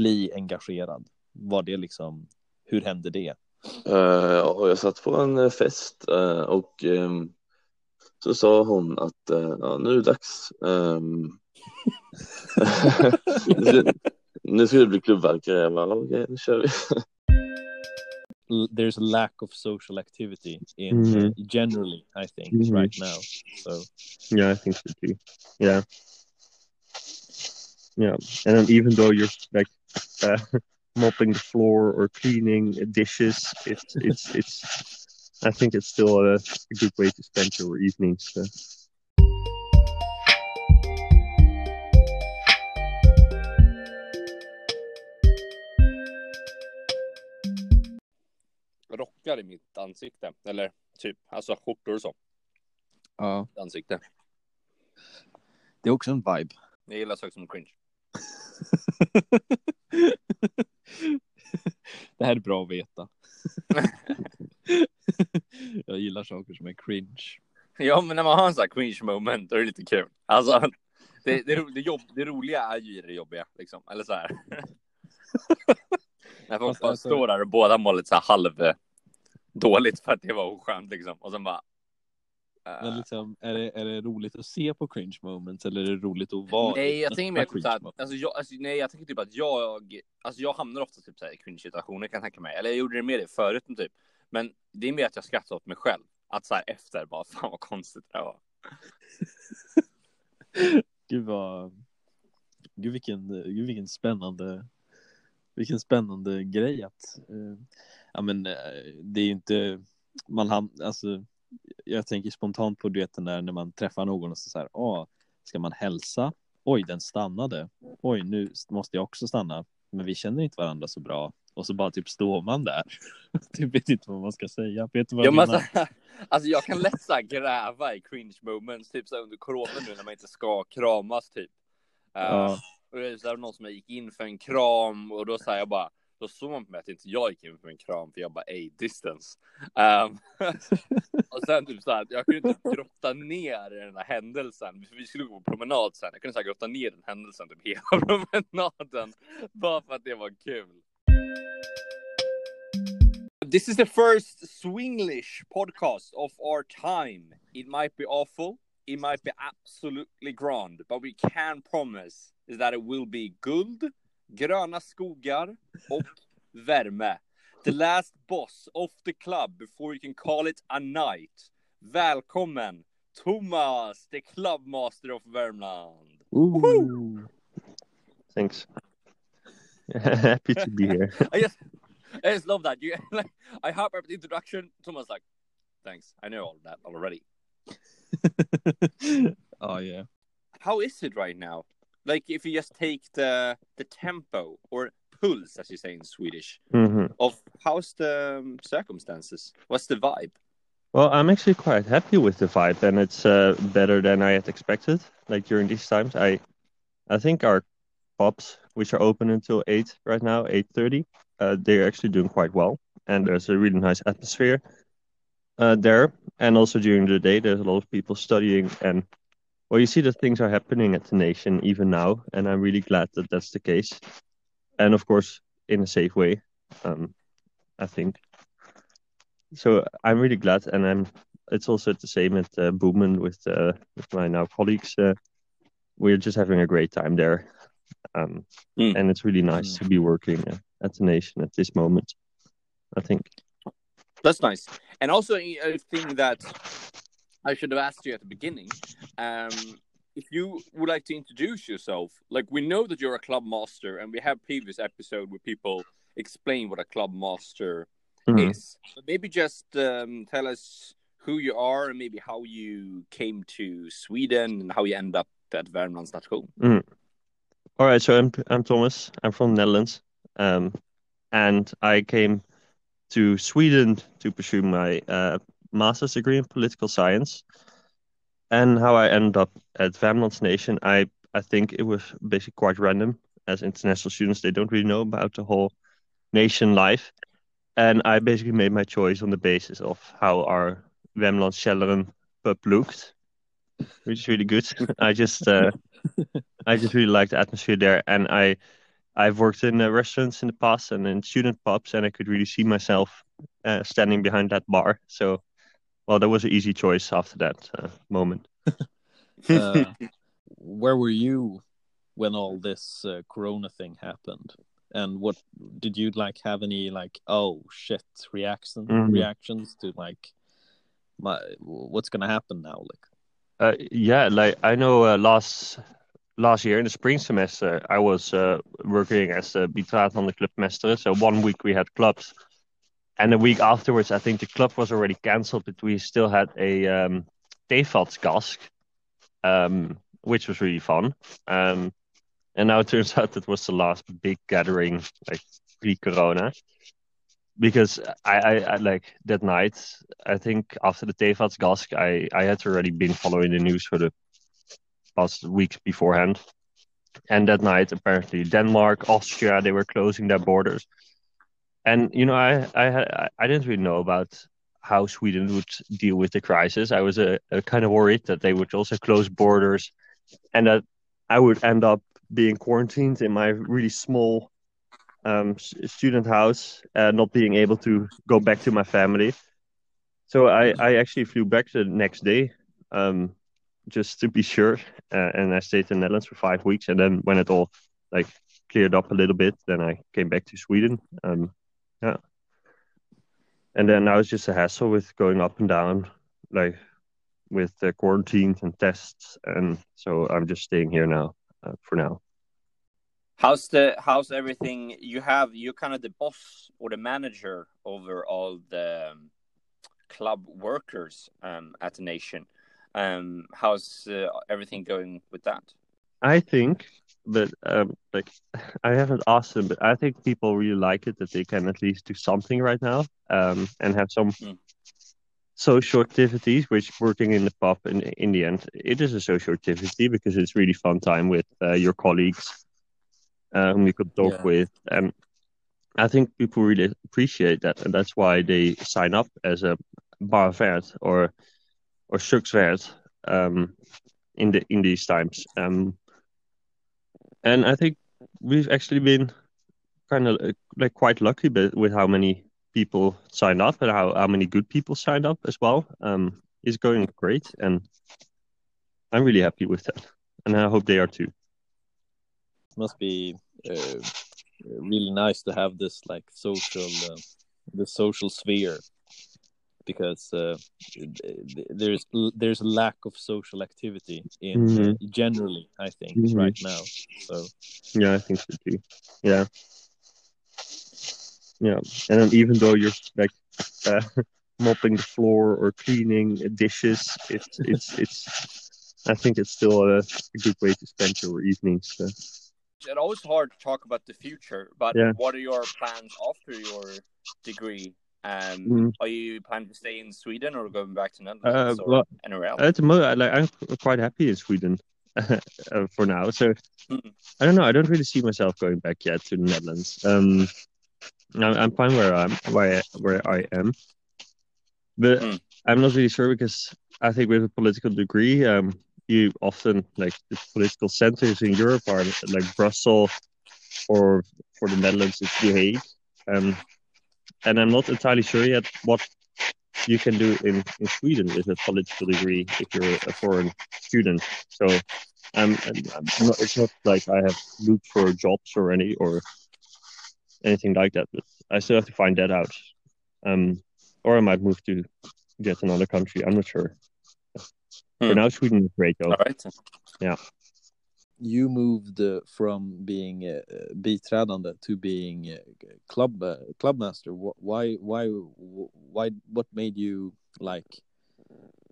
bli engagerad? Var det liksom, hur hände det? Uh, och jag satt på en eh, fest uh, och um, så sa hon att uh, ja, nu är det dags. Um, nu ska det bli klubbverkare. Jag bara, okej, okay, nu kör vi. There's a lack of social activity in Mhm. generally, I think, Mhm. right now. So Yeah, I think so too. Yeah. Yeah, and then even though you're like uh, mopping the floor or cleaning dishes, it's it's it's. I think it's still a, a good way to spend your evenings. So. Rockar i mitt ansikte. Eller typ, alltså skjortor och så. ja, Ansikte. det är också en vibe. Jag gillar saker som cringe. det här är bra att veta. jag gillar saker som är cringe. Ja, men när man har en sån här cringe moment, då är det lite kul. Alltså, det, det, det, jobb, det roliga är ju det jobbiga, liksom. Eller så här. när folk alltså- står där och båda mår lite så här halv dåligt för att det var oskönt, liksom. Och sen bara... eh, Men liksom, är, det, är det roligt att se på cringe moments eller är det roligt att vara Nej, jag tänker mer typ såhär, alltså jag, alltså, nej, jag tänker typ att jag, alltså jag hamnar ofta typ såhär i cringe situationer kan jag tänka mig. Eller jag gjorde det mer det förut, typ. Men det är mer att jag skrattar åt mig själv. Att såhär efter bara, fan vad konstigt det var. Gud vad... Gud vilken, gud vilken spännande... Vilken spännande grej att... eh, ja men eh, det är ju inte... Man ham, alltså, jag tänker spontant på du vet den där när man träffar någon och så, så här, åh, ska man hälsa? Oj, den stannade. Oj, nu måste jag också stanna. Men vi känner inte varandra så bra. Och så bara typ står man där. typ vet inte vad man ska säga. Vet du vad Ja, jag men menar? alltså, alltså jag kan lätt så gräva i cringe moments, typ så under corona nu när man inte ska kramas typ. Eh, Ja. och det är så här någon som gick in för en kram och då sa jag bara, då såg man på mig att inte jag gick in för en kram för jag bara, ey distance. Um, och sen typ så här, jag kunde inte grotta ner i den här händelsen. Vi skulle gå på promenad sen, jag kunde så här grotta ner i den händelsen typ hela promenaden. Bara för att det var kul. This is the first Swinglish podcast of our time. It might be awful, it might be absolutely grand, but we can promise is that it will be guld, gröna skogar och värme. The last boss of the club before you can call it a night. Välkommen Thomas, the clubmaster of Värmland. Ooh. Thanks. Happy to be here. I just, I just love that. You like, I harp up the introduction. Thomas like, thanks. I know all that already. oh yeah. How is it right now? Like, if you just take the the tempo or pulse, as you say in Swedish, hmm of how's the um, circumstances? What's the vibe? Well, I'm actually quite happy with the vibe, and it's uh, better than I had expected. Like during these times, I, I think our pubs, which are open until eight right now, eight thirty, uh, they're actually doing quite well, and there's a really nice atmosphere uh, there. And also during the day, there's a lot of people studying, and well, you see that things are happening at the nation even now, and I'm really glad that that's the case, and of course in a safe way, um, I think so I'm really glad, and I'm. It's also the same at uh, Boomen with uh, with my now colleagues. Uh, we're just having a great time there, um, Mm. and it's really nice to be working uh, at the nation at this moment. I think. That's nice. And also, a thing that I should have asked you at the beginning. Um, if you would like to introduce yourself, like we know that you're a club master, and we have previous episode where people explain what a club master Mhm. is. But maybe just um, tell us who you are and maybe how you came to Sweden and how you end up at Värmlands nation. All right, so I'm I'm Thomas. I'm from the Netherlands, um, and I came to Sweden to pursue my uh, master's degree in political science. And how I ended up at Värmlands Nation, I I think it was basically quite random. As international students, they don't really know about the whole nation life, and I basically made my choice on the basis of how our Värmlandskällan pub looked, which is really good. I just uh, I just really liked the atmosphere there, and I I've worked in uh, restaurants in the past and in student pubs, and I could really see myself uh, standing behind that bar. So, well, that was an easy choice after that uh, moment. Uh, where were you when all this uh, Corona thing happened? And what did you like have any like oh shit reaction Mhm. reactions to like my what's gonna happen now like Uh, yeah, like I know uh, last last year in the spring semester, I was uh, working as a betraat on the clubmester. So one week we had clubs, and a week afterwards, I think the club was already cancelled, but we still had a um, Tevatsgask, um, which was really fun. Um, and now it turns out that was the last big gathering, like pre-corona. Because I, I, I like that night, I think after the Tevatsgask, I, I had already been following the news for the past weeks beforehand. And that night, apparently, Denmark, Austria, they were closing their borders. And you know, I I I- didn't really know about how Sweden would deal with the crisis. I was uh, uh, kind of worried that they would also close borders, and that I would end up being quarantined in my really small um, student house, uh, not being able to go back to my family. So I I actually flew back the next day, um, just to be sure, uh, and I stayed in the Netherlands for five weeks. And then when it all like cleared up a little bit, then I came back to Sweden. Um, yeah. And then now it's just a hassle with going up and down, like with the quarantines and tests. And so I'm just staying here now uh, for now. How's the how's everything? You have you're kind of the boss or the manager over all the um, club workers um, at the nation. Um, how's uh, everything going with that? I think, but um, like I haven't asked them, but I think people really like it that they can at least do something right now um, and have some Mm. social activities. Which working in the pub in in the end, it is a social activity because it's really fun time with uh, your colleagues uh, whom you could talk Yeah. with, and I think people really appreciate that, and that's why they sign up as a barvärd or or suksvert um, in the in these times. Um, and I think we've actually been kind of like quite lucky with how many people signed up and how, how many good people signed up as well. Um, it's going great, and I'm really happy with that, and I hope they are too. must be uh, really nice to have this like social uh, the social sphere because uh, there's there's a lack of social activity in Mhm. generally I think Mhm. right now so Yeah, I think so too. Yeah, yeah, and then even though you're like uh, mopping the floor or cleaning dishes, it's it's it's. I think it's still a, a good way to spend your evenings. So. It's always hard to talk about the future, but Yeah. what are your plans after your degree? Um, Mm. Are you planning to stay in Sweden or going back to Uh, Netherlands or well, anywhere else? At the moment, like, I'm quite happy in Sweden uh, for now. So Mm. I don't know. I don't really see myself going back yet to the Netherlands. Um, I'm, I'm fine where I'm where where I am, but Mm. I'm not really sure because I think with a political degree, um, you often like the political centers in Europe are like Brussels, or for the Netherlands it's The Hague. Um, and I'm not entirely sure yet what you can do in, in Sweden with a political degree if you're a foreign student. So I'm, I'm not, it's not like I have looked for jobs or any or anything like that, but I still have to find that out. Um, or I might move to get another country. I'm not sure. For Hmm. now, Sweden is great though. All right. You moved uh, from being uh, biträdande to being uh, club uh, clubmaster why why why what made you like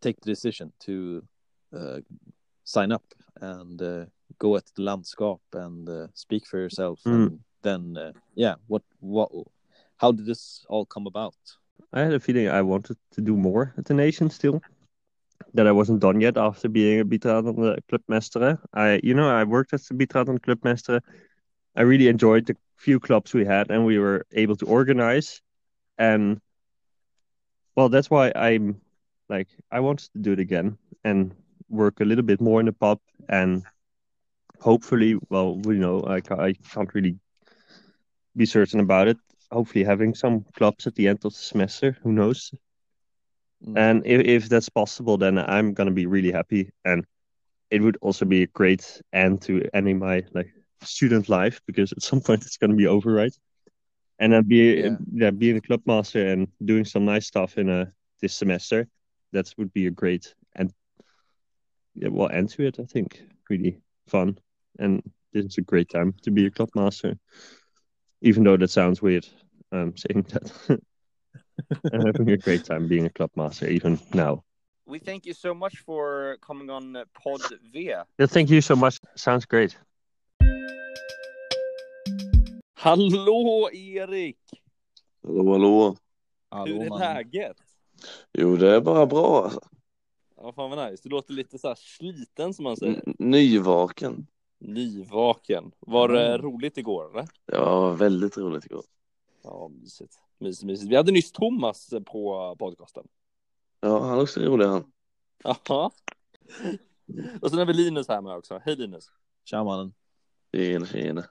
take the decision to uh, sign up and uh, go at the landskap and uh, speak for yourself Mm. and then uh, yeah what what how did this all come about I had a feeling I wanted to do more at the nation still. That I wasn't done yet after being a Bitraden on the uh, Clubmestere. I, you know, I worked as a Bitraden on Clubmestere. I really enjoyed the few clubs we had, and we were able to organize. And well, that's why I'm like I wanted to do it again and work a little bit more in the pub and hopefully, well, you know, I, I can't really be certain about it. Hopefully, having some clubs at the end of the semester, who knows? Mm. And if, if that's possible, then I'm gonna be really happy. And it would also be a great end to ending my like student life because at some point it's gonna be over, right? And then be Yeah. yeah, being a club master and doing some nice stuff in a this semester, that would be a great and yeah, well end to it. I think really fun, and this is a great time to be a club master. Even though that sounds weird, um, saying that. I'm having a great time being a club master even now. We thank you so much for coming on Pod V. Yeah, thank you so much. Sounds great. Hallå Erik! Hallå, hallå. Hallå, Hur är man. läget? Jo, det är bara bra alltså. Ja, fan vad nice. Du låter lite så här sliten som man säger. N- Nyvaken. Nyvaken. Var det Mm. roligt igår eller? Ja, väldigt roligt igår. Ja, mysigt. Mysigt. Mysigt. Vi hade nyss Thomas på podcasten. Ja, han är också rolig han. Jaha. Och sen har vi Linus här med också. Hej Linus. Tja mannen. Tjena, tjena.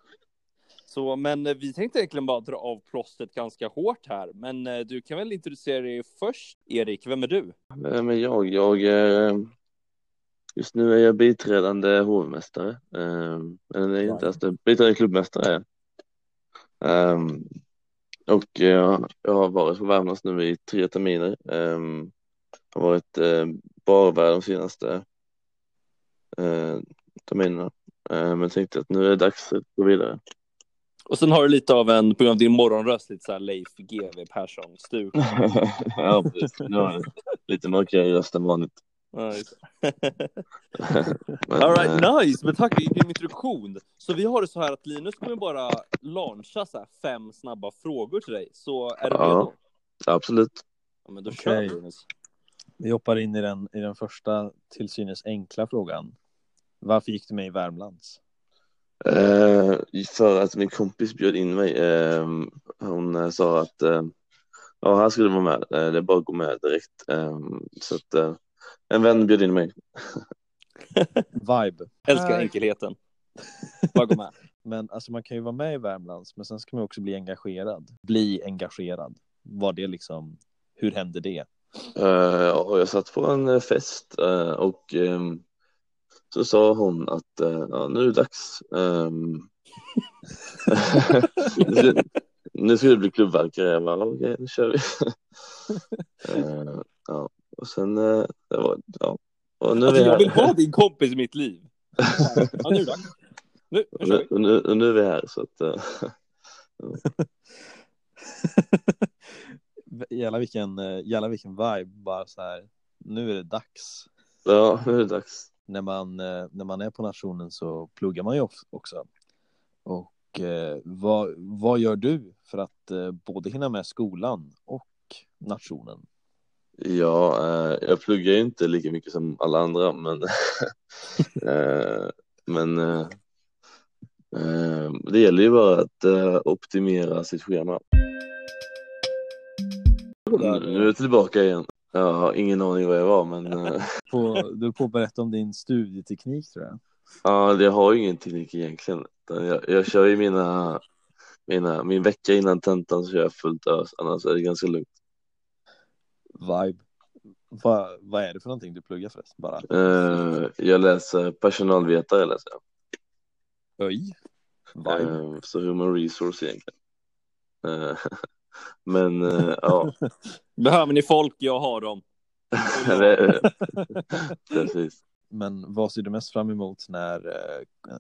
Så, men eh, vi tänkte egentligen bara dra av plåstret ganska hårt här. Men eh, du kan väl introducera dig först, Erik. Vem är du? Vem är jag? Jag är... eh, Just nu är jag biträdande hovmästare. Men det är inte det. Biträdande klubbmästare är jag. Ehm, Och eh, jag har varit på Värmlands nu i tre terminer. Um, har varit uh, barvärd de senaste uh, terminerna. Uh, men tänkte att nu är det dags att gå vidare. Och sen har du lite av en, på grund av din morgonröst, lite så här Leif GW Persson-stuk. ja, precis. Nu har jag lite mörkare röst än vanligt. Men, All right, eh, nice. Men tack för din introduktion. Så vi har det så här att Linus kommer bara launcha så här fem snabba frågor till dig. Så är du Ja. redo? Absolut. Ja, men då Okej. kör vi Linus. Vi hoppar in i den, i den första till synes enkla frågan. Varför gick du med i Värmlands? Eh, för att min kompis bjöd in mig. Eh, hon sa att eh, ja, här skulle du vara med. Eh, det är bara att gå med direkt. Eh, så att eh, en vän bjöd in mig. Vibe. Älskar Nej. enkelheten. Bara gå med. Men alltså man kan ju vara med i Värmlands, men sen ska man också bli engagerad. Bli engagerad. Var det liksom, hur hände det? Ja, jag satt på en eh, fest eh, och ehm, så sa hon att eh, ja, nu är det dags. Ehm, nu, ska du bli klubbverkare. Jag bara, okej, nu kör vi. Ja, och sen, eh, det var, ja. Och nu är Alltså, vi jag vill här. ha din kompis i mitt liv. Ja, nu är dags. Nu, nu Och nu, vi. och nu, och nu är vi här så att eh, Jävlar vilken, eh, jävlar vilken vibe, bara så här, nu är det dags. ja, nu är det dags. När man, när man är på nationen så pluggar man ju också. Och eh, vad, vad gör du för att eh, både hinna med skolan och nationen? Ja, eh, jag pluggar ju inte lika mycket som alla andra, men, eh, men eh, eh, det gäller ju bara att eh, optimera sitt schema. Nu nu är jag tillbaka igen. Jag har ingen aning vad jag var, men eh, På, du är på att berätta om din studieteknik tror jag. ja, det har ju ingen teknik egentligen. Jag, jag kör ju mina, mina, min vecka innan tentan så kör jag fullt ös, annars är det ganska lugnt. Vibe. Va, vad är det för någonting du pluggar förresten? Bara Eh, jag läser personalvetare, läser jag. öj. Vibe. Eh, så human resource egentligen. Eh, men ja, Behöver ni folk? Jag har dem. precis. Men vad ser du mest fram emot när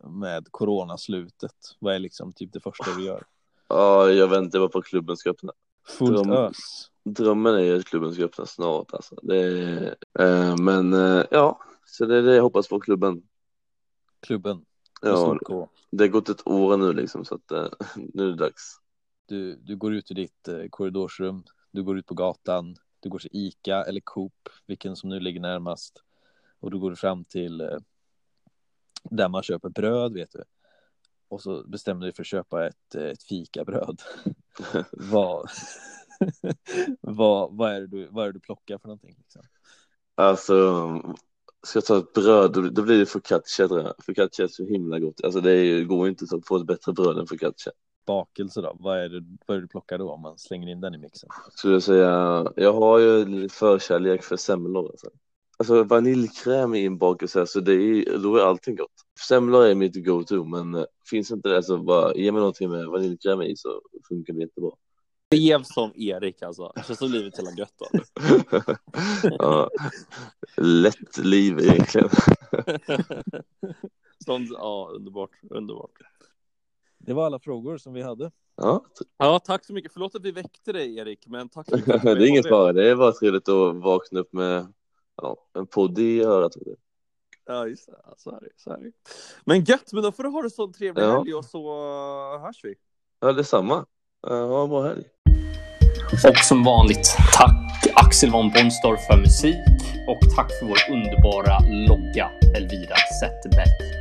med coronaslutet? Vad är liksom typ det första du gör? Ja, jag väntar bara på att klubben ska öppna. Fullt Dröm. ös. Drömmen är ju att klubben ska öppna snart alltså. Är, eh, men eh, ja, så det är det jag hoppas på klubben. Klubben. Ja, det har gått ett år nu liksom så att eh, nu är det dags. Du, du går ut ur ditt eh, korridorsrum. Du går ut på gatan. Du går till Ica eller Coop, vilken som nu ligger närmast. Och då går du fram till eh, där man köper bröd, vet du. Och så bestämmer du för att köpa ett, eh, ett fikabröd. vad, vad, vad, är det du, vad är du plockar för någonting? Liksom? Alltså, ska jag ta ett bröd, då, blir det focaccia tror jag. Focaccia är så himla gott. Alltså det är, ju- går inte att få ett bättre bröd än focaccia. Bakelse då? Vad är, det, vad är det du plockar då om man slänger in den i mixen? Skulle jag säga, jag har ju förkärlek för semlor. Alltså, alltså vaniljkräm i en bakelse, alltså det är, då är allting gott. Semlor är mitt go-to, men eh, finns inte det så bara ge mig någonting med vaniljkräm i så funkar det jättebra. Lev som Erik alltså. Känns som livet hela gött då. ja, lätt liv egentligen. Sånt, ja, underbart, underbart. Det var alla frågor som vi hade. Ja, Ja, tack så mycket. Förlåt att vi väckte dig Erik, men tack så mycket. det är inget fara. Det är bara trevligt att vakna upp med ja, en podd i örat. Ja, just det. Så är det, så är det. Men gött, men då får du ha det så trevlig Ja. helg och så hörs vi. Ja, detsamma. Ha en bra helg. Och som vanligt, tack Axel von Bonstorff för musik och tack för vår underbara logga Elvira Zetterberg.